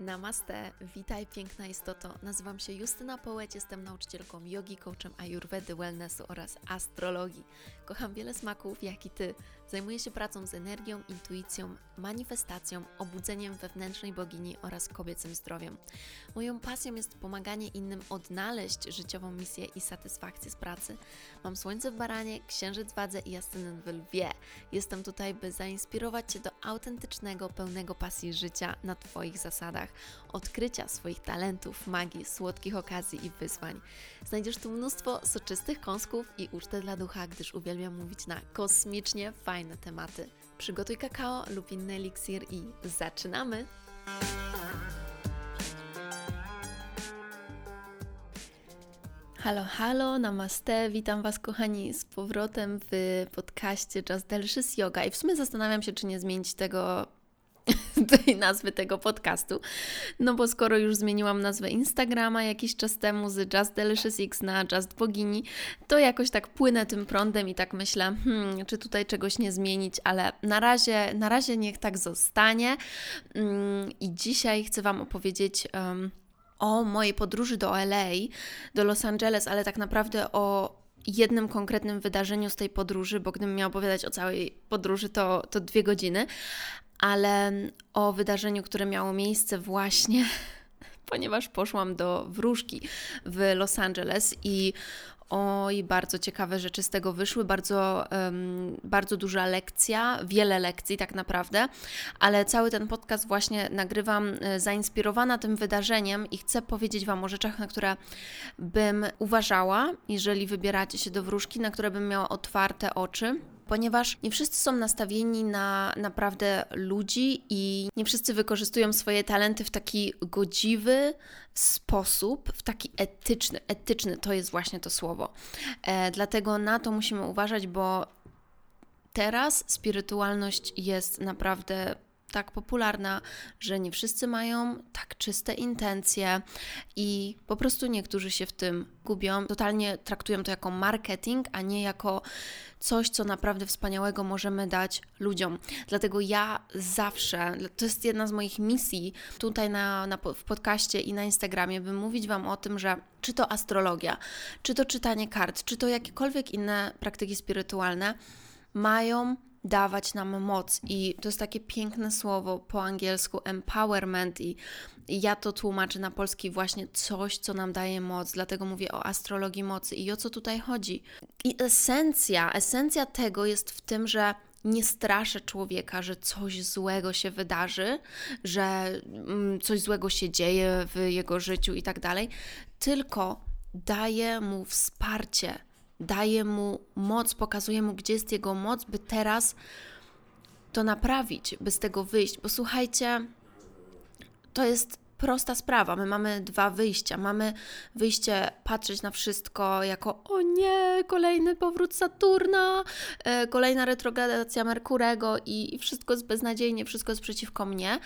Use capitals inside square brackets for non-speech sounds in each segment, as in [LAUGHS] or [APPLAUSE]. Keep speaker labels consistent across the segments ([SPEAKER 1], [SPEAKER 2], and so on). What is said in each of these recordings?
[SPEAKER 1] Namaste, witaj piękna istoto. Nazywam się Justyna Połeć, jestem nauczycielką jogi, coachem ayurvedy, wellnessu oraz astrologii. Kocham wiele smaków, jak i Ty. Zajmuję się pracą z energią, intuicją, manifestacją, obudzeniem wewnętrznej bogini oraz kobiecym zdrowiem. Moją pasją jest pomaganie innym odnaleźć życiową misję i satysfakcję z pracy. Mam słońce w baranie, księżyc w wadze i ascendent w lwie. Jestem tutaj, by zainspirować Cię do autentycznego, pełnego pasji życia na Twoich zasadach, odkrycia swoich talentów, magii, słodkich okazji i wyzwań. Znajdziesz tu mnóstwo soczystych kąsków i ucztę dla ducha, gdyż uwielbiam mówić na kosmicznie fajne tematy. Przygotuj kakao lub inny eliksir i zaczynamy! Halo, halo, namaste, witam Was kochani z powrotem w podcaście Just Delicious Yoga i w sumie zastanawiam się, czy nie zmienić tego tej nazwy tego podcastu. No bo skoro już zmieniłam nazwę Instagrama jakiś czas temu z Just Delicious X na Just Bogini, to jakoś tak płynę tym prądem i tak myślę, hmm, czy tutaj czegoś nie zmienić, ale na razie, na razie niech tak zostanie. Mm, I dzisiaj chcę Wam opowiedzieć. Um, o mojej podróży do LA, do Los Angeles, ale tak naprawdę o jednym konkretnym wydarzeniu z tej podróży, bo gdybym miała opowiadać o całej podróży, to, to dwie godziny, ale o wydarzeniu, które miało miejsce właśnie [LAUGHS] ponieważ poszłam do wróżki w Los Angeles i Oj, bardzo ciekawe rzeczy z tego wyszły, bardzo, um, bardzo duża lekcja, wiele lekcji tak naprawdę, ale cały ten podcast właśnie nagrywam e, zainspirowana tym wydarzeniem i chcę powiedzieć Wam o rzeczach, na które bym uważała, jeżeli wybieracie się do wróżki, na które bym miała otwarte oczy ponieważ nie wszyscy są nastawieni na naprawdę ludzi i nie wszyscy wykorzystują swoje talenty w taki godziwy sposób, w taki etyczny. Etyczny to jest właśnie to słowo. E, dlatego na to musimy uważać, bo teraz spirytualność jest naprawdę tak popularna, że nie wszyscy mają tak czyste intencje i po prostu niektórzy się w tym gubią. Totalnie traktują to jako marketing, a nie jako coś, co naprawdę wspaniałego możemy dać ludziom. Dlatego ja zawsze, to jest jedna z moich misji tutaj na, na, w podcaście i na Instagramie, by mówić Wam o tym, że czy to astrologia, czy to czytanie kart, czy to jakiekolwiek inne praktyki spirytualne mają dawać nam moc. I to jest takie piękne słowo po angielsku empowerment, i ja to tłumaczę na polski właśnie coś, co nam daje moc. Dlatego mówię o astrologii mocy i o co tutaj chodzi. I esencja, esencja tego jest w tym, że nie straszę człowieka, że coś złego się wydarzy, że mm, coś złego się dzieje w jego życiu i tak dalej, tylko daję mu wsparcie daje mu moc, pokazuje mu, gdzie jest jego moc, by teraz to naprawić, by z tego wyjść. Bo słuchajcie, to jest prosta sprawa. My mamy dwa wyjścia. Mamy wyjście patrzeć na wszystko jako o nie, kolejny powrót Saturna, e, kolejna retrogradacja Merkurego i, i wszystko jest beznadziejnie, wszystko jest przeciwko mnie.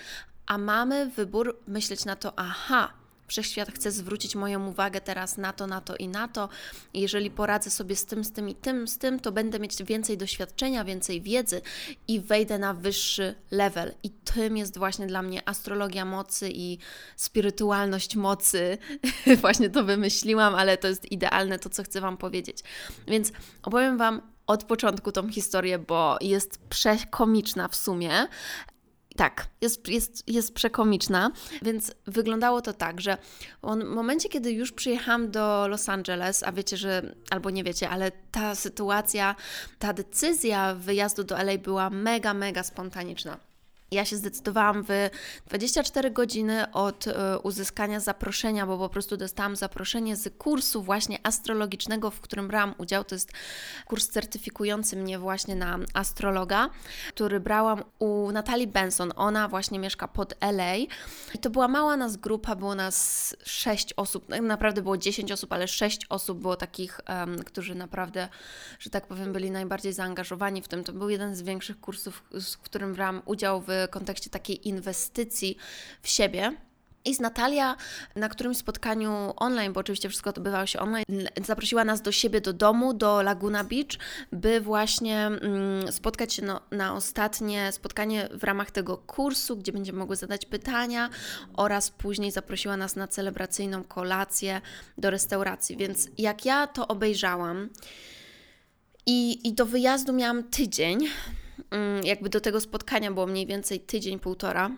[SPEAKER 1] A mamy wybór myśleć na to, aha, Wszechświat chce zwrócić moją uwagę teraz na to, na to i na to. Jeżeli poradzę sobie z tym, z tym i tym, z tym, to będę mieć więcej doświadczenia, więcej wiedzy i wejdę na wyższy level. I tym jest właśnie dla mnie astrologia mocy i spirytualność mocy. [LAUGHS] właśnie to wymyśliłam, ale to jest idealne to, co chcę Wam powiedzieć. Więc opowiem Wam od początku tą historię, bo jest przekomiczna w sumie, tak, jest, jest, jest przekomiczna, więc wyglądało to tak, że w momencie, kiedy już przyjechałam do Los Angeles, a wiecie, że, albo nie wiecie, ale ta sytuacja, ta decyzja wyjazdu do LA była mega, mega spontaniczna. Ja się zdecydowałam w 24 godziny od e, uzyskania zaproszenia, bo po prostu dostałam zaproszenie z kursu właśnie astrologicznego, w którym brałam udział. To jest kurs certyfikujący mnie właśnie na astrologa, który brałam u Natalii Benson. Ona właśnie mieszka pod LA. I to była mała nas grupa, było nas 6 osób, no, naprawdę było 10 osób, ale 6 osób było takich, um, którzy naprawdę, że tak powiem, byli najbardziej zaangażowani w tym. To był jeden z większych kursów, w którym brałam udział w kontekście takiej inwestycji w siebie. I z Natalia na którymś spotkaniu online, bo oczywiście wszystko odbywało się online, zaprosiła nas do siebie do domu, do Laguna Beach, by właśnie mm, spotkać się no, na ostatnie spotkanie w ramach tego kursu, gdzie będziemy mogły zadać pytania oraz później zaprosiła nas na celebracyjną kolację do restauracji. Więc jak ja to obejrzałam i, i do wyjazdu miałam tydzień, jakby do tego spotkania było mniej więcej tydzień, półtora,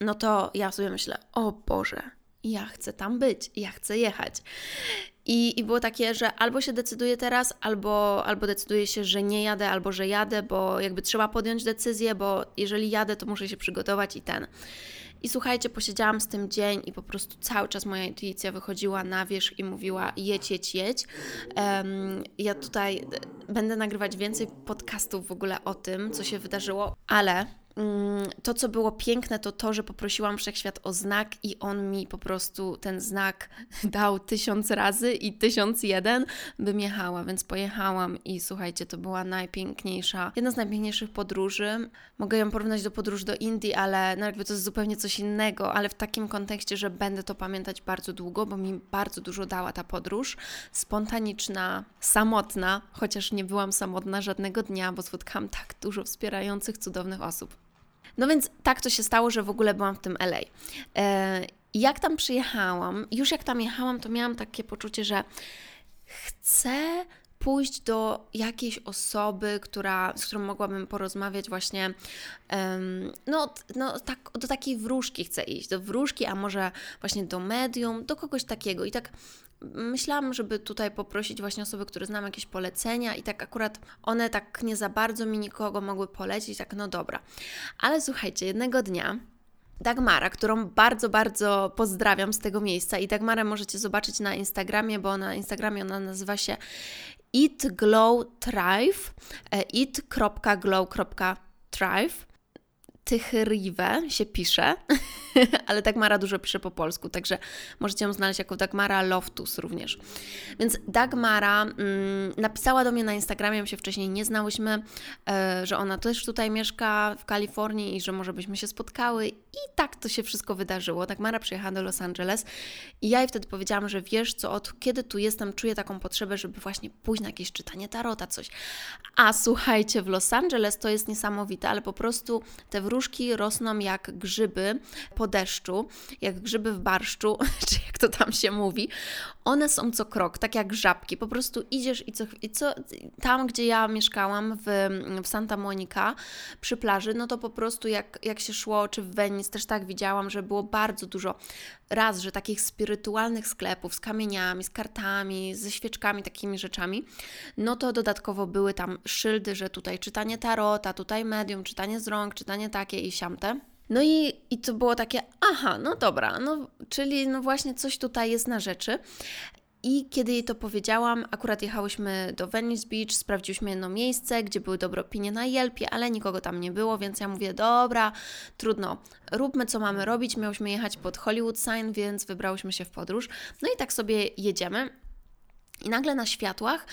[SPEAKER 1] no to ja sobie myślę, o Boże, ja chcę tam być, ja chcę jechać. I, I było takie, że albo się decyduję teraz, albo, albo decyduję się, że nie jadę, albo że jadę, bo jakby trzeba podjąć decyzję, bo jeżeli jadę, to muszę się przygotować i ten. I słuchajcie, posiedziałam z tym dzień i po prostu cały czas moja intuicja wychodziła na wierzch i mówiła jedź, jedź, jedź. Um, ja tutaj będę nagrywać więcej podcastów w ogóle o tym, co się wydarzyło, ale to, co było piękne, to to, że poprosiłam wszechświat o znak i on mi po prostu ten znak [LAUGHS] dał tysiąc razy i tysiąc jeden, bym jechała, więc pojechałam i słuchajcie, to była najpiękniejsza, jedna z najpiękniejszych podróży. Mogę ją porównać do podróży do Indii, ale no jakby to jest zupełnie coś innego, ale w takim kontekście, że będę to pamiętać bardzo długo, bo mi bardzo dużo dała ta podróż. Spontaniczna, samotna, chociaż nie byłam samotna żadnego dnia, bo spotkałam tak dużo wspierających, cudownych osób. No więc tak to się stało, że w ogóle byłam w tym LA. E, jak tam przyjechałam, już jak tam jechałam, to miałam takie poczucie, że chcę pójść do jakiejś osoby, która, z którą mogłabym porozmawiać właśnie, um, no, no tak, do takiej wróżki chcę iść, do wróżki, a może właśnie do medium, do kogoś takiego. I tak myślałam, żeby tutaj poprosić właśnie osoby, które znam jakieś polecenia i tak akurat one tak nie za bardzo mi nikogo mogły polecić, tak no dobra. Ale słuchajcie, jednego dnia Dagmara, którą bardzo, bardzo pozdrawiam z tego miejsca i Dagmarę możecie zobaczyć na Instagramie, bo na Instagramie ona nazywa się Eat Glow Thrive, e, eat.glow.thrive Tychriwe się pisze, [LAUGHS] ale Dagmara dużo pisze po polsku, także możecie ją znaleźć jako Dagmara Loftus również. Więc Dagmara mm, napisała do mnie na Instagramie, my się wcześniej nie znałyśmy, e, że ona też tutaj mieszka w Kalifornii i że może byśmy się spotkały i tak to się wszystko wydarzyło. Dagmara przyjechała do Los Angeles i ja jej wtedy powiedziałam, że wiesz co, od kiedy tu jestem, czuję taką potrzebę, żeby właśnie pójść na jakieś czytanie tarota, coś. A słuchajcie, w Los Angeles to jest niesamowite, ale po prostu te wróżki rosną jak grzyby po deszczu, jak grzyby w barszczu, [LAUGHS] czy jak to tam się mówi. One są co krok, tak jak żabki. Po prostu idziesz i co, i co tam, gdzie ja mieszkałam w, w Santa Monica przy plaży, no to po prostu jak, jak się szło, czy w Venice też tak widziałam, że było bardzo dużo raz, że takich spirytualnych sklepów z kamieniami, z kartami, ze świeczkami, takimi rzeczami, no to dodatkowo były tam szyldy, że tutaj czytanie tarota, tutaj medium, czytanie z rąk, czytanie takie i siamte. No i, i to było takie, aha, no dobra, no, czyli no właśnie coś tutaj jest na rzeczy. I kiedy jej to powiedziałam, akurat jechałyśmy do Venice Beach, sprawdziłyśmy jedno miejsce, gdzie były dobre opinie na Yelpie, ale nikogo tam nie było, więc ja mówię, dobra, trudno, róbmy co mamy robić. Miałyśmy jechać pod Hollywood Sign, więc wybrałyśmy się w podróż. No i tak sobie jedziemy. I nagle na światłach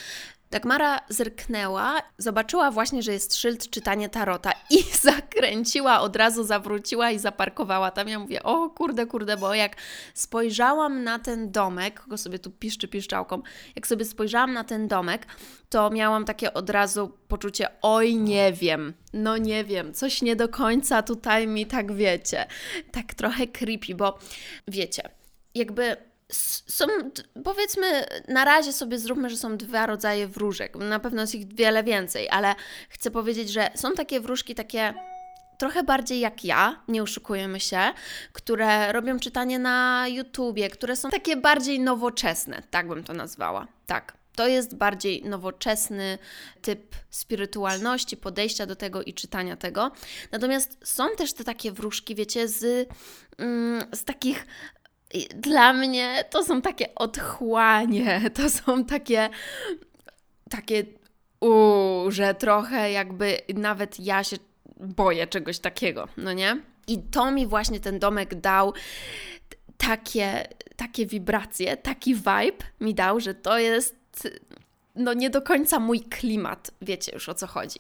[SPEAKER 1] Dagmara zerknęła, zobaczyła właśnie, że jest szyld czytanie tarota i [LAUGHS] zakręciła, od razu zawróciła i zaparkowała tam. Ja mówię, o kurde, kurde, bo jak spojrzałam na ten domek, kogo sobie tu piszczy piszczałką, jak sobie spojrzałam na ten domek, to miałam takie od razu poczucie, oj nie wiem, no nie wiem, coś nie do końca tutaj mi tak wiecie, tak trochę creepy, bo wiecie, jakby są, powiedzmy, na razie sobie zróbmy, że są dwa rodzaje wróżek. Na pewno jest ich wiele więcej, ale chcę powiedzieć, że są takie wróżki, takie trochę bardziej jak ja, nie oszukujemy się, które robią czytanie na YouTubie, które są takie bardziej nowoczesne, tak bym to nazwała. Tak. To jest bardziej nowoczesny typ spirytualności, podejścia do tego i czytania tego. Natomiast są też te takie wróżki, wiecie, z, mm, z takich dla mnie to są takie odchłanie, [LAUGHS] to są takie, takie, uu, że trochę jakby nawet ja się boję czegoś takiego, no nie? I to mi właśnie ten domek dał takie, takie wibracje, taki vibe mi dał, że to jest no nie do końca mój klimat, wiecie już o co chodzi.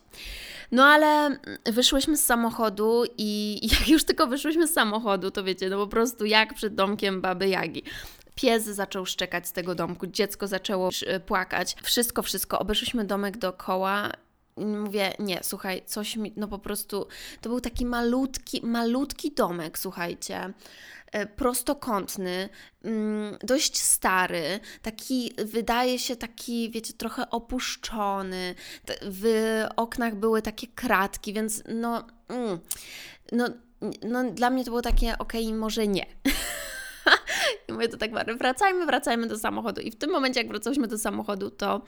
[SPEAKER 1] No ale wyszłyśmy z samochodu i [LAUGHS] jak już tylko wyszłyśmy z samochodu, to wiecie, no po prostu jak przed domkiem baby Jagi. Pies zaczął szczekać z tego domku, dziecko zaczęło płakać. Wszystko, wszystko. Obeszliśmy domek dookoła mówię, nie, słuchaj, coś mi, no po prostu, to był taki malutki, malutki domek, słuchajcie, prostokątny, mm, dość stary, taki, wydaje się taki, wiecie, trochę opuszczony, w oknach były takie kratki, więc no, mm, no, no dla mnie to było takie, okej, okay, może nie. [LAUGHS] I mówię to tak, wracajmy, wracajmy do samochodu. I w tym momencie, jak wracałyśmy do samochodu, to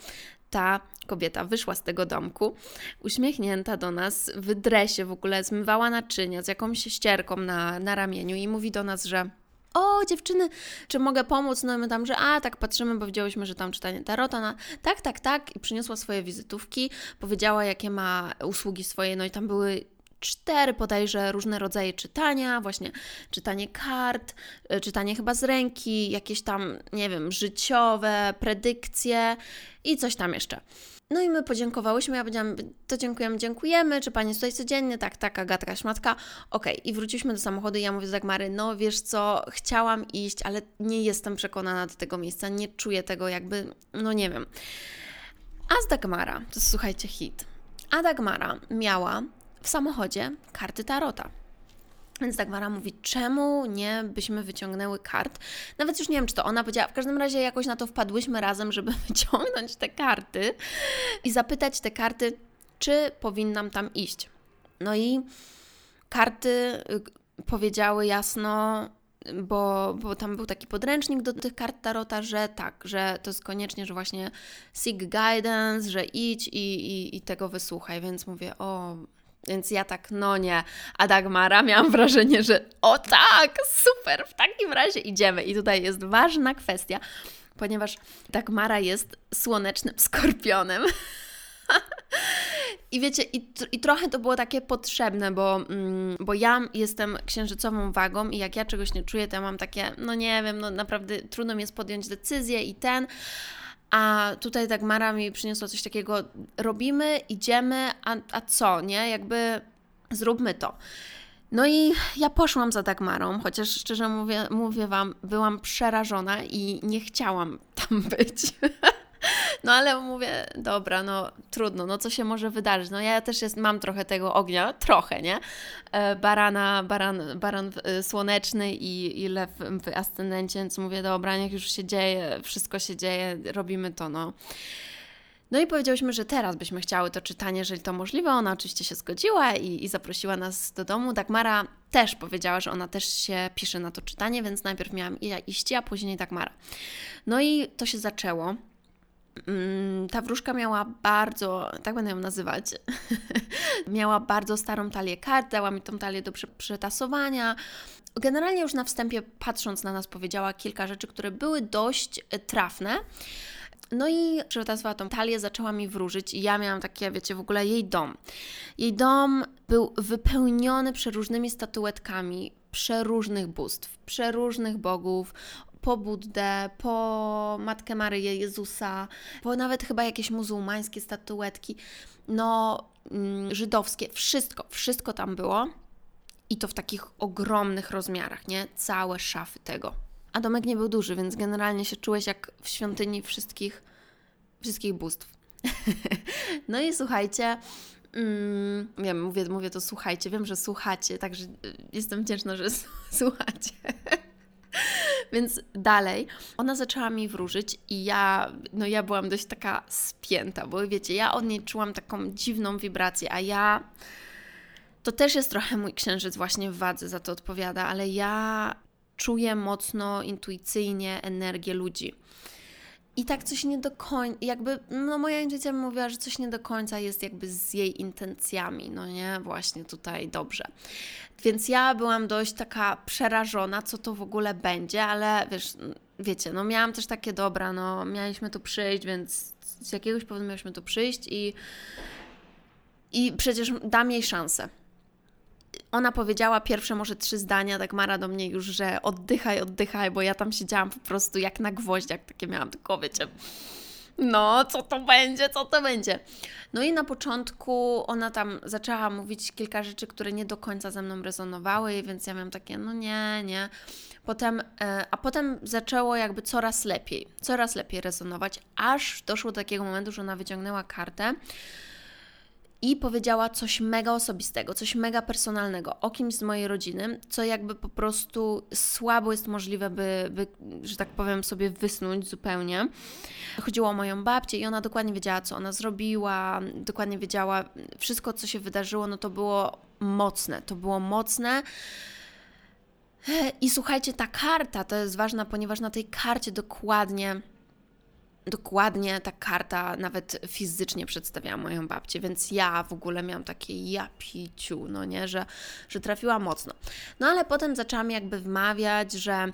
[SPEAKER 1] ta kobieta wyszła z tego domku, uśmiechnięta do nas, w dresie w ogóle, zmywała naczynia z jakąś ścierką na, na ramieniu i mówi do nas, że o dziewczyny, czy mogę pomóc? No i my tam, że a, tak patrzymy, bo widziałyśmy, że tam czytanie tarota, tak, tak, tak i przyniosła swoje wizytówki, powiedziała, jakie ma usługi swoje, no i tam były cztery podajże różne rodzaje czytania, właśnie czytanie kart, e, czytanie chyba z ręki, jakieś tam, nie wiem, życiowe, predykcje i coś tam jeszcze. No i my podziękowałyśmy, ja powiedziałam, to dziękujemy, dziękujemy, czy Pani jest tutaj codziennie? Tak, tak, Agatka, szmatka. Okej, okay. i wróciliśmy do samochodu i ja mówię do Dagmary, no wiesz co, chciałam iść, ale nie jestem przekonana do tego miejsca, nie czuję tego jakby, no nie wiem. A z Dagmara, to słuchajcie, hit. A Dagmara miała w samochodzie karty tarota. Więc Dagmara mówi, czemu nie byśmy wyciągnęły kart? Nawet już nie wiem, czy to ona powiedziała. W każdym razie jakoś na to wpadłyśmy razem, żeby [LAUGHS] wyciągnąć te karty i zapytać te karty, czy powinnam tam iść. No i karty y, powiedziały jasno, bo, bo tam był taki podręcznik do tych kart Tarota, że tak, że to jest koniecznie, że właśnie seek guidance, że idź i, i, i tego wysłuchaj. Więc mówię, o więc ja tak, no nie. A Dagmara miałam wrażenie, że o tak, super, w takim razie idziemy. I tutaj jest ważna kwestia, ponieważ Dagmara jest słonecznym skorpionem. I wiecie, i, i trochę to było takie potrzebne, bo, mm, bo ja jestem księżycową wagą i jak ja czegoś nie czuję, to ja mam takie, no nie wiem, no naprawdę trudno mi jest podjąć decyzję i ten. A tutaj tak Mara mi przyniosła coś takiego, robimy, idziemy, a, a co, nie? Jakby zróbmy to. No i ja poszłam za Dagmarą, chociaż szczerze mówię, mówię Wam, byłam przerażona i nie chciałam tam być. [LAUGHS] No ale mówię, dobra, no trudno, no co się może wydarzyć? No ja też jest, mam trochę tego ognia, trochę, nie? E, barana, baran, baran e, słoneczny i, i lew w ascendencie, więc mówię, dobra, niech już się dzieje, wszystko się dzieje, robimy to, no. No i powiedziałyśmy, że teraz byśmy chciały to czytanie, jeżeli to możliwe. Ona oczywiście się zgodziła i, i zaprosiła nas do domu. Dagmara też powiedziała, że ona też się pisze na to czytanie, więc najpierw miałam iść, a później Dagmara. No i to się zaczęło. Mm, ta wróżka miała bardzo, tak będę ją nazywać, [LAUGHS] miała bardzo starą talię kart, dała mi tą talię do przetasowania. Generalnie już na wstępie, patrząc na nas, powiedziała kilka rzeczy, które były dość e, trafne. No i przetasowała tą talię, zaczęła mi wróżyć i ja miałam takie, wiecie, w ogóle jej dom. Jej dom był wypełniony przeróżnymi statuetkami przeróżnych bóstw, przeróżnych bogów, po Buddę, po Matkę Maryję Jezusa, po nawet chyba jakieś muzułmańskie statuetki, no mm, żydowskie, wszystko, wszystko tam było. I to w takich ogromnych rozmiarach, nie? Całe szafy tego. A domek nie był duży, więc generalnie się czułeś jak w świątyni wszystkich, wszystkich bóstw. [LAUGHS] no i słuchajcie, mm, wiem, mówię, mówię to słuchajcie, wiem, że słuchacie, także y, jestem wdzięczna, że [LAUGHS] słuchacie. Więc dalej, ona zaczęła mi wróżyć i ja, no ja byłam dość taka spięta, bo wiecie, ja od niej czułam taką dziwną wibrację, a ja, to też jest trochę mój księżyc właśnie w wadze, za to odpowiada, ale ja czuję mocno, intuicyjnie energię ludzi. I tak coś nie do końca, jakby, no moja intuicja mówiła, że coś nie do końca jest jakby z jej intencjami, no nie, właśnie tutaj dobrze. Więc ja byłam dość taka przerażona, co to w ogóle będzie, ale wiesz, wiecie, no miałam też takie dobra, no mieliśmy tu przyjść, więc z jakiegoś powodu mieliśmy tu przyjść i, i przecież dam jej szansę ona powiedziała pierwsze może trzy zdania, tak Mara do mnie już, że oddychaj, oddychaj, bo ja tam siedziałam po prostu jak na gwoździach, takie miałam tylko, wiecie, no, co to będzie, co to będzie. No i na początku ona tam zaczęła mówić kilka rzeczy, które nie do końca ze mną rezonowały, więc ja miałam takie, no nie, nie. Potem, e, a potem zaczęło jakby coraz lepiej, coraz lepiej rezonować, aż doszło do takiego momentu, że ona wyciągnęła kartę i powiedziała coś mega osobistego, coś mega personalnego o kimś z mojej rodziny, co jakby po prostu słabo jest możliwe, by, by że tak powiem, sobie wysnuć zupełnie. Chodziło o moją babcię i ona dokładnie wiedziała, co ona zrobiła, dokładnie wiedziała wszystko, co się wydarzyło, no to było mocne, to było mocne. I słuchajcie, ta karta to jest ważna, ponieważ na tej karcie dokładnie dokładnie ta karta nawet fizycznie przedstawiała moją babcię, więc ja w ogóle miałam takie ja piciu, no nie, że, że trafiła mocno. No ale potem zaczęłam jakby wmawiać, że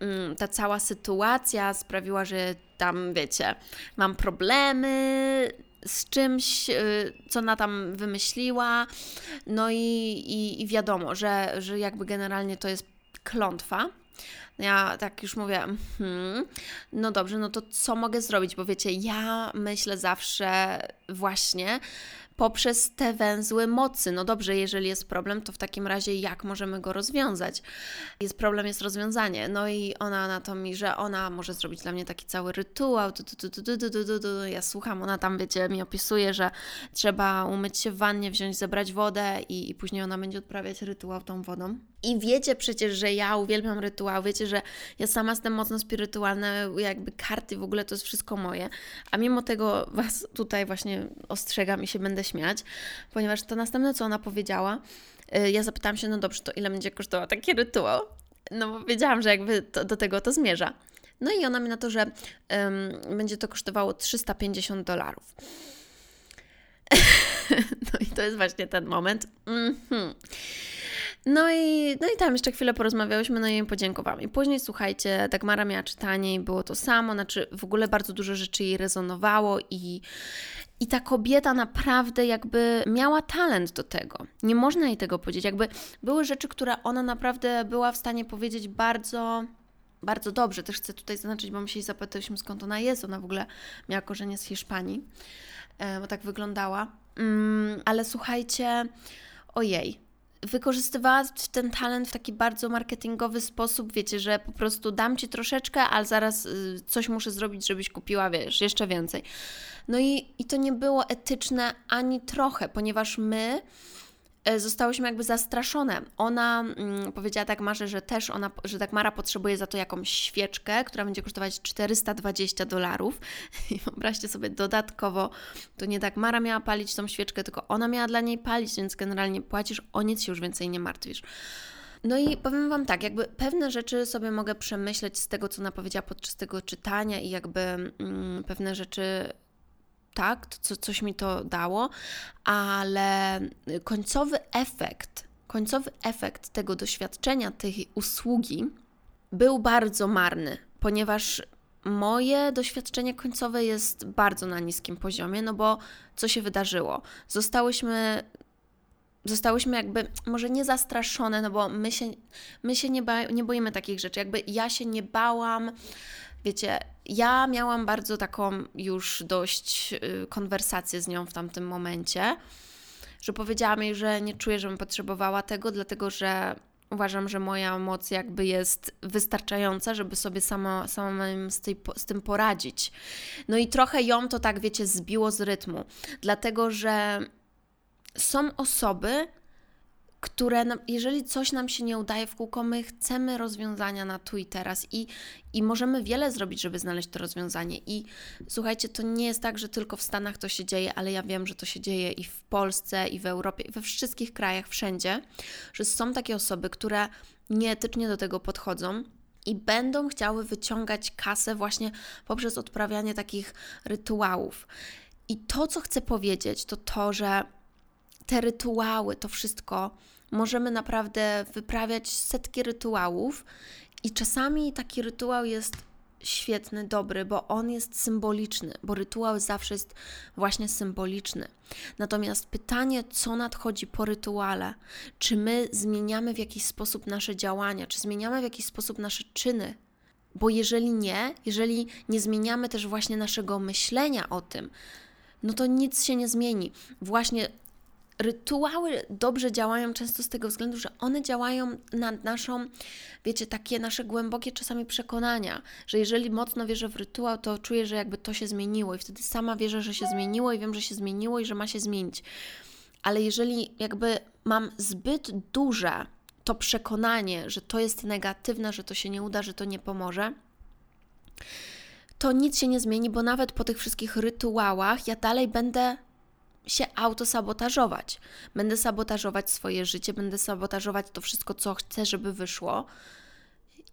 [SPEAKER 1] mm, ta cała sytuacja sprawiła, że tam, wiecie, mam problemy z czymś, y, co ona tam wymyśliła, no i, i, i wiadomo, że, że jakby generalnie to jest klątwa, ja tak już mówię, hmm, no dobrze, no to co mogę zrobić? Bo wiecie, ja myślę zawsze właśnie, poprzez te węzły mocy. No dobrze, jeżeli jest problem, to w takim razie jak możemy go rozwiązać? Jest problem, jest rozwiązanie. No i ona na to mi, że ona może zrobić dla mnie taki cały rytuał. Ja słucham, ona tam, wiecie, mi opisuje, że trzeba umyć się w wannie, wziąć, zebrać wodę i, i później ona będzie odprawiać rytuał tą wodą. I wiecie przecież, że ja uwielbiam rytuał, wiecie, że ja sama jestem mocno spirytualna, jakby karty w ogóle to jest wszystko moje, a mimo tego Was tutaj właśnie ostrzegam i się będę śmiać, ponieważ to następne, co ona powiedziała, y, ja zapytałam się, no dobrze, to ile będzie kosztował taki rytuał? No bo wiedziałam, że jakby to, do tego to zmierza. No i ona mi na to, że um, będzie to kosztowało 350 dolarów. [LAUGHS] no i to jest właśnie ten moment. Mm -hmm. No i, no i tam jeszcze chwilę porozmawiałyśmy, no i jej podziękowałam. I później, słuchajcie, Dagmara miała czytanie i było to samo, znaczy w ogóle bardzo dużo rzeczy jej rezonowało i, i ta kobieta naprawdę jakby miała talent do tego. Nie można jej tego powiedzieć. Jakby były rzeczy, które ona naprawdę była w stanie powiedzieć bardzo bardzo dobrze. Też chcę tutaj zaznaczyć, bo my się zapytaliśmy skąd ona jest. Ona w ogóle miała korzenie z Hiszpanii, e, bo tak wyglądała. Mm, ale słuchajcie, ojej, wykorzystywała ten talent w taki bardzo marketingowy sposób, wiecie, że po prostu dam Ci troszeczkę, ale zaraz y, coś muszę zrobić, żebyś kupiła, wiesz, jeszcze więcej. No i, i to nie było etyczne ani trochę, ponieważ my zostałyśmy jakby zastraszone. Ona mm, powiedziała tak Marze, że też ona, że tak Mara potrzebuje za to jakąś świeczkę, która będzie kosztować 420 dolarów. [LAUGHS] I wyobraźcie sobie dodatkowo, to nie tak Mara miała palić tą świeczkę, tylko ona miała dla niej palić, więc generalnie płacisz, o nic się już więcej nie martwisz. No i powiem Wam tak, jakby pewne rzeczy sobie mogę przemyśleć z tego, co ona powiedziała podczas tego czytania i jakby mm, pewne rzeczy tak, to, co, coś mi to dało, ale końcowy efekt, końcowy efekt tego doświadczenia, tej usługi był bardzo marny, ponieważ moje doświadczenie końcowe jest bardzo na niskim poziomie, no bo co się wydarzyło? Zostałyśmy zostałyśmy jakby, może nie zastraszone, no bo my się, my się nie, ba, nie boimy takich rzeczy. Jakby ja się nie bałam wiecie, ja miałam bardzo taką już dość y, konwersację z nią w tamtym momencie, że powiedziałam jej, że nie czuję, żebym potrzebowała tego, dlatego że uważam, że moja moc jakby jest wystarczająca, żeby sobie sama, sama z, tej, z tym poradzić. No i trochę ją to tak, wiecie, zbiło z rytmu, dlatego że są osoby, które, jeżeli coś nam się nie udaje w kółko, my chcemy rozwiązania na tu i teraz i, i możemy wiele zrobić, żeby znaleźć to rozwiązanie. I słuchajcie, to nie jest tak, że tylko w Stanach to się dzieje, ale ja wiem, że to się dzieje i w Polsce, i w Europie, i we wszystkich krajach, wszędzie, że są takie osoby, które nieetycznie do tego podchodzą i będą chciały wyciągać kasę właśnie poprzez odprawianie takich rytuałów. I to, co chcę powiedzieć, to to, że te rytuały, to wszystko, możemy naprawdę wyprawiać setki rytuałów, i czasami taki rytuał jest świetny, dobry, bo on jest symboliczny, bo rytuał zawsze jest właśnie symboliczny. Natomiast pytanie, co nadchodzi po rytuale, czy my zmieniamy w jakiś sposób nasze działania, czy zmieniamy w jakiś sposób nasze czyny, Bo jeżeli nie, jeżeli nie zmieniamy też właśnie naszego myślenia o tym, no to nic się nie zmieni. Właśnie rytuały dobrze działają często z tego względu, że one działają na naszą, wiecie, takie nasze głębokie czasami przekonania, że jeżeli mocno wierzę w rytuał, to czuję, że jakby to się zmieniło i wtedy sama wierzę, że się zmieniło i wiem, że się zmieniło i że ma się zmienić. Ale jeżeli jakby mam zbyt duże to przekonanie, że to jest negatywne, że to się nie uda, że to nie pomoże, to nic się nie zmieni, bo nawet po tych wszystkich rytuałach ja dalej będę się autosabotażować. Będę sabotażować swoje życie, będę sabotażować to wszystko, co chcę, żeby wyszło.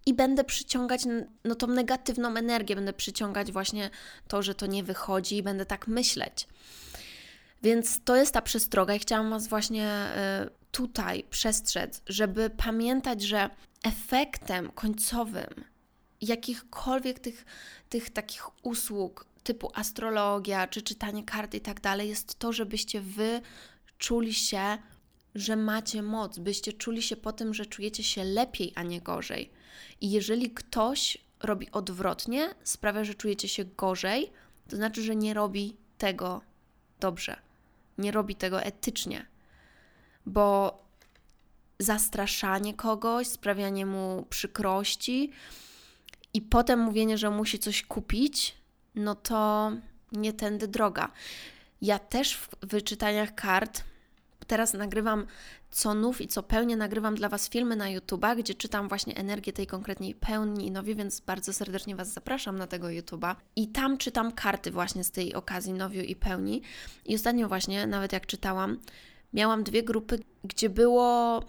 [SPEAKER 1] I będę przyciągać no, tą negatywną energię, będę przyciągać właśnie to, że to nie wychodzi, i będę tak myśleć. Więc to jest ta przestroga, i chciałam Was właśnie y, tutaj przestrzec, żeby pamiętać, że efektem końcowym jakichkolwiek tych, tych takich usług typu astrologia czy czytanie kart i tak dalej jest to, żebyście wy czuli się, że macie moc, byście czuli się po tym, że czujecie się lepiej, a nie gorzej. I jeżeli ktoś robi odwrotnie, sprawia, że czujecie się gorzej, to znaczy, że nie robi tego dobrze, nie robi tego etycznie, bo zastraszanie kogoś, sprawianie mu przykrości i potem mówienie, że musi coś kupić, no to nie tędy droga. Ja też w wyczytaniach kart teraz nagrywam co nów i co pełnię, nagrywam dla Was filmy na YouTube'a, gdzie czytam właśnie energię tej konkretnej pełni i nowi, więc bardzo serdecznie Was zapraszam na tego YouTube'a. I tam czytam karty właśnie z tej okazji nowiu i pełni. I ostatnio właśnie, nawet jak czytałam, miałam dwie grupy, gdzie było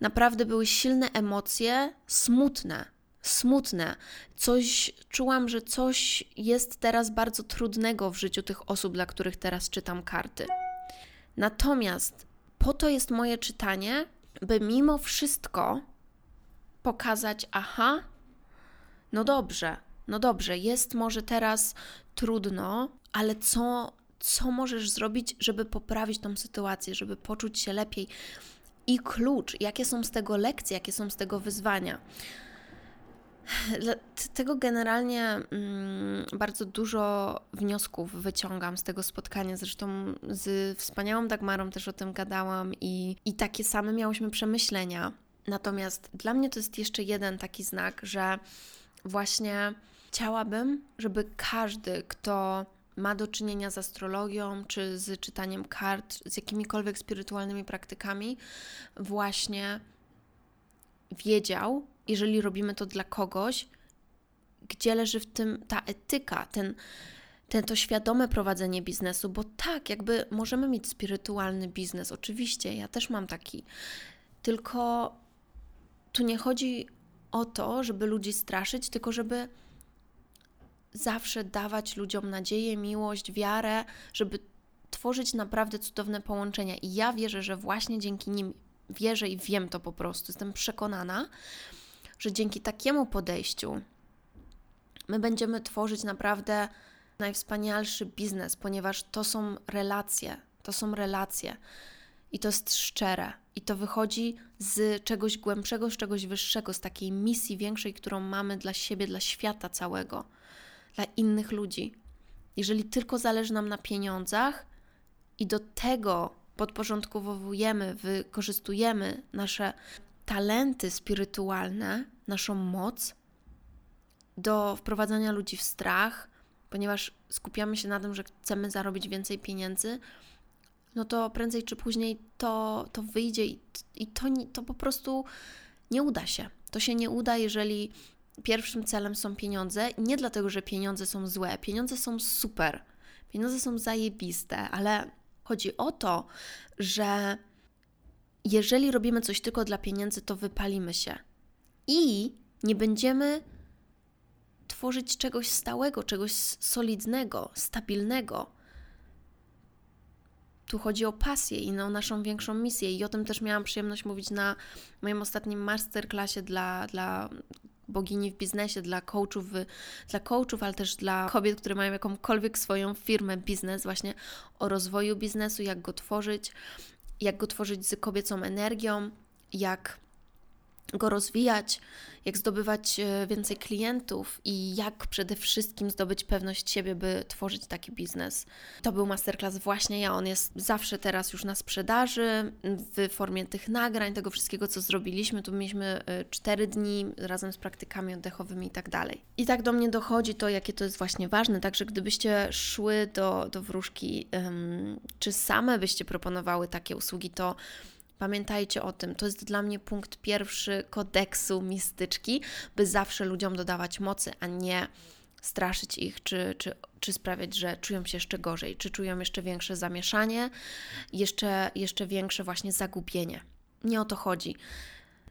[SPEAKER 1] naprawdę były silne emocje, smutne smutne. Coś czułam, że coś jest teraz bardzo trudnego w życiu tych osób, dla których teraz czytam karty. Natomiast po to jest moje czytanie, by mimo wszystko pokazać, aha, no dobrze, no dobrze, jest może teraz trudno, ale co, co możesz zrobić, żeby poprawić tą sytuację, żeby poczuć się lepiej? I klucz, jakie są z tego lekcje, jakie są z tego wyzwania. Tego generalnie mm, bardzo dużo wniosków wyciągam z tego spotkania. Zresztą z wspaniałą Dagmarą też o tym gadałam i, i takie same miałyśmy przemyślenia. Natomiast dla mnie to jest jeszcze jeden taki znak, że właśnie chciałabym, żeby każdy, kto ma do czynienia z astrologią, czy z czytaniem kart, z jakimikolwiek spirytualnymi praktykami, właśnie wiedział, jeżeli robimy to dla kogoś, gdzie leży w tym ta etyka, ten, ten to świadome prowadzenie biznesu, bo tak, jakby możemy mieć spirytualny biznes, oczywiście, ja też mam taki, tylko tu nie chodzi o to, żeby ludzi straszyć, tylko żeby zawsze dawać ludziom nadzieję, miłość, wiarę, żeby tworzyć naprawdę cudowne połączenia. I ja wierzę, że właśnie dzięki nim wierzę i wiem to po prostu, jestem przekonana, że dzięki takiemu podejściu my będziemy tworzyć naprawdę najwspanialszy biznes, ponieważ to są relacje, to są relacje i to jest szczere i to wychodzi z czegoś głębszego, z czegoś wyższego, z takiej misji większej, którą mamy dla siebie, dla świata całego, dla innych ludzi. Jeżeli tylko zależy nam na pieniądzach i do tego podporządkowujemy, wykorzystujemy nasze talenty spirytualne, naszą moc do wprowadzania ludzi w strach, ponieważ skupiamy się na tym, że chcemy zarobić więcej pieniędzy, no to prędzej czy później to, to wyjdzie i, i to, to po prostu nie uda się. To się nie uda, jeżeli pierwszym celem są pieniądze. Nie dlatego, że pieniądze są złe. Pieniądze są super. Pieniądze są zajebiste, ale chodzi o to, że jeżeli robimy coś tylko dla pieniędzy, to wypalimy się i nie będziemy tworzyć czegoś stałego, czegoś solidnego, stabilnego. Tu chodzi o pasję i o naszą większą misję. I o tym też miałam przyjemność mówić na moim ostatnim masterclassie dla, dla bogini w biznesie, dla coachów, dla coachów, ale też dla kobiet, które mają jakąkolwiek swoją firmę, biznes, właśnie o rozwoju biznesu, jak go tworzyć, jak go tworzyć z kobiecą energią, jak go rozwijać, jak zdobywać e, więcej klientów i jak przede wszystkim zdobyć pewność siebie, by tworzyć taki biznes. To był masterclass właśnie ja. On jest zawsze teraz już na sprzedaży w formie tych nagrań, tego wszystkiego, co zrobiliśmy. Tu mieliśmy 4 e, dni razem z praktykami oddechowymi i tak dalej. I tak do mnie dochodzi to, jakie to jest właśnie ważne. Także gdybyście szły do, do wróżki, czy same byście proponowały takie usługi, to Pamiętajcie o tym, to jest dla mnie punkt pierwszy kodeksu mistyczki, by zawsze ludziom dodawać mocy, a nie straszyć ich, czy, czy, czy sprawiać, że czują się jeszcze gorzej, czy czują jeszcze większe zamieszanie, jeszcze, jeszcze większe właśnie zagubienie. Nie o to chodzi.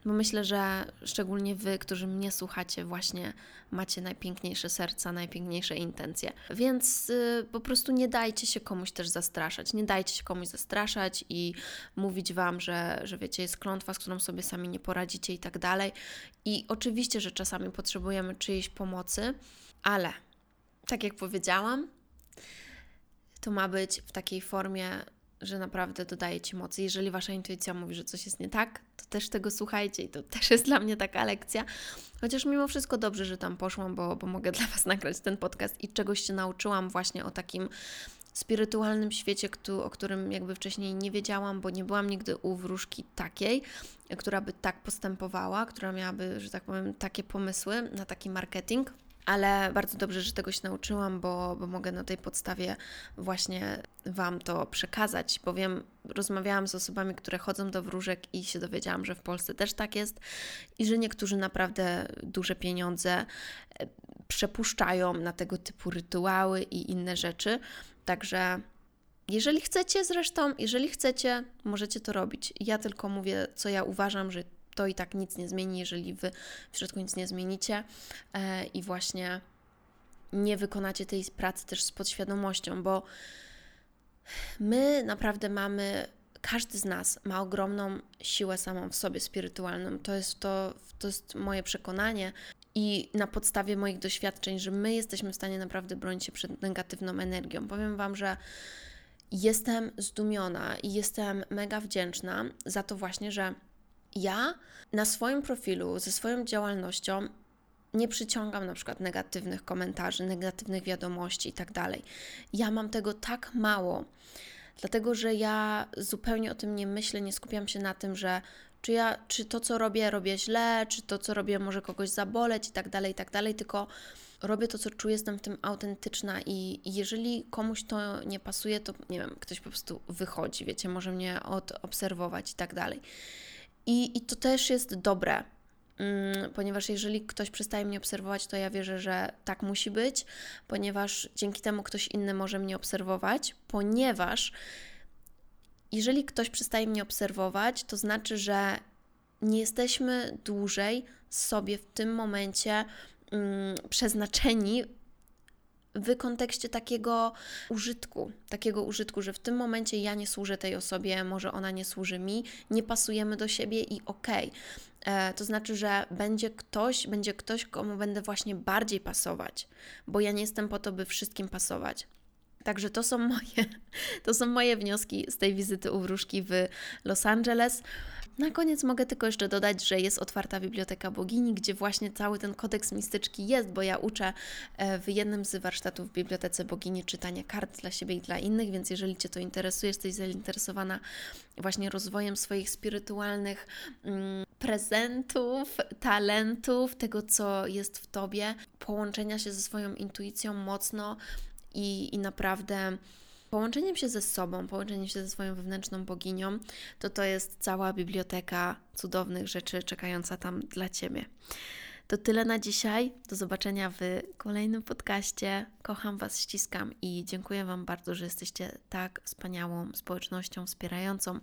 [SPEAKER 1] Bo myślę, że szczególnie Wy, którzy mnie słuchacie, właśnie macie najpiękniejsze serca, najpiękniejsze intencje. Więc y, po prostu nie dajcie się komuś też zastraszać. Nie dajcie się komuś zastraszać i mówić Wam, że, że wiecie, jest klątwa, z którą sobie sami nie poradzicie i tak dalej. I oczywiście, że czasami potrzebujemy czyjejś pomocy, ale tak jak powiedziałam, to ma być w takiej formie że naprawdę dodaje Ci mocy. Jeżeli Wasza intuicja mówi, że coś jest nie tak, to też tego słuchajcie i to też jest dla mnie taka lekcja. Chociaż mimo wszystko dobrze, że tam poszłam, bo, bo mogę dla Was [LAUGHS] nagrać ten podcast i czegoś się nauczyłam właśnie o takim spirytualnym świecie, o którym jakby wcześniej nie wiedziałam, bo nie byłam nigdy u wróżki takiej, która by tak postępowała, która miałaby, że tak powiem, takie pomysły na taki marketing ale bardzo dobrze, że tego się nauczyłam, bo, bo mogę na tej podstawie właśnie Wam to przekazać. Bowiem rozmawiałam z osobami, które chodzą do wróżek i się dowiedziałam, że w Polsce też tak jest i że niektórzy naprawdę duże pieniądze e, przepuszczają na tego typu rytuały i inne rzeczy. Także jeżeli chcecie zresztą, jeżeli chcecie, możecie to robić. Ja tylko mówię, co ja uważam, że to i tak nic nie zmieni, jeżeli wy w środku nic nie zmienicie e, i właśnie nie wykonacie tej pracy też z podświadomością, bo my naprawdę mamy, każdy z nas ma ogromną siłę samą w sobie spirytualną. To jest, to, to jest moje przekonanie. I na podstawie moich doświadczeń, że my jesteśmy w stanie naprawdę bronić się przed negatywną energią. Powiem Wam, że jestem zdumiona i jestem mega wdzięczna za to właśnie, że ja na swoim profilu, ze swoją działalnością nie przyciągam na przykład negatywnych komentarzy, negatywnych wiadomości i tak dalej. Ja mam tego tak mało, dlatego że ja zupełnie o tym nie myślę, nie skupiam się na tym, że czy ja, czy to, co robię, robię źle, czy to, co robię, może kogoś zaboleć i tak dalej, i tak dalej, tylko robię to, co czuję, jestem w tym autentyczna i, jeżeli komuś to nie pasuje, to nie wiem, ktoś po prostu wychodzi, wiecie, może mnie odobserwować i tak dalej. I, I to też jest dobre, mm, ponieważ jeżeli ktoś przestaje mnie obserwować, to ja wierzę, że tak musi być, ponieważ dzięki temu ktoś inny może mnie obserwować, ponieważ jeżeli ktoś przestaje mnie obserwować, to znaczy, że nie jesteśmy dłużej sobie w tym momencie mm, przeznaczeni w kontekście takiego użytku, takiego użytku, że w tym momencie ja nie służę tej osobie, może ona nie służy mi, nie pasujemy do siebie i okej. Okay. E, to znaczy, że będzie ktoś, będzie ktoś, komu będę właśnie bardziej pasować, bo ja nie jestem po to, by wszystkim pasować. Także to są moje, [LAUGHS] to są moje wnioski z tej wizyty u wróżki w Los Angeles. Na koniec mogę tylko jeszcze dodać, że jest otwarta Biblioteka Bogini, gdzie właśnie cały ten kodeks mistyczki jest, bo ja uczę e, w jednym z warsztatów w Bibliotece Bogini czytania kart dla siebie i dla innych, więc jeżeli Cię to interesuje, jesteś zainteresowana właśnie rozwojem swoich spirytualnych mm, prezentów, talentów, tego co jest w Tobie, połączenia się ze swoją intuicją mocno i, i naprawdę połączeniem się ze sobą, połączeniem się ze swoją wewnętrzną boginią, to to jest cała biblioteka cudownych rzeczy czekająca tam dla Ciebie. To tyle na dzisiaj. Do zobaczenia w kolejnym podcaście. Kocham Was, ściskam i dziękuję Wam bardzo, że jesteście tak wspaniałą społecznością wspierającą.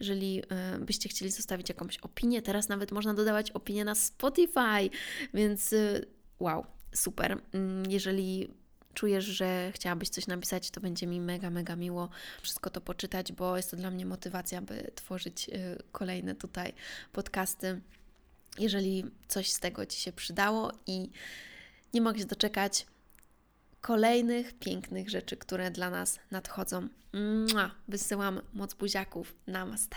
[SPEAKER 1] Jeżeli y, byście chcieli zostawić jakąś opinię, teraz nawet można dodawać opinię na Spotify, więc y, wow, super. Mm, jeżeli czujesz, że chciałabyś coś napisać, to będzie mi mega, mega miło wszystko to poczytać, bo jest to dla mnie motywacja, by tworzyć y, kolejne tutaj podcasty. Jeżeli coś z tego Ci się przydało i nie mogę się doczekać kolejnych pięknych rzeczy, które dla nas nadchodzą. Mua! Wysyłam moc buziaków. Namaste.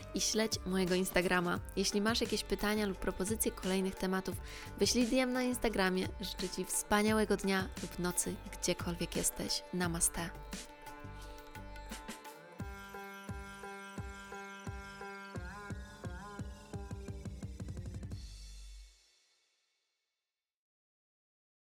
[SPEAKER 1] i śledź mojego Instagrama. Jeśli masz jakieś pytania lub propozycje kolejnych tematów, wyślij DM na Instagramie. Życzę Ci wspaniałego dnia lub nocy, gdziekolwiek jesteś. Namaste.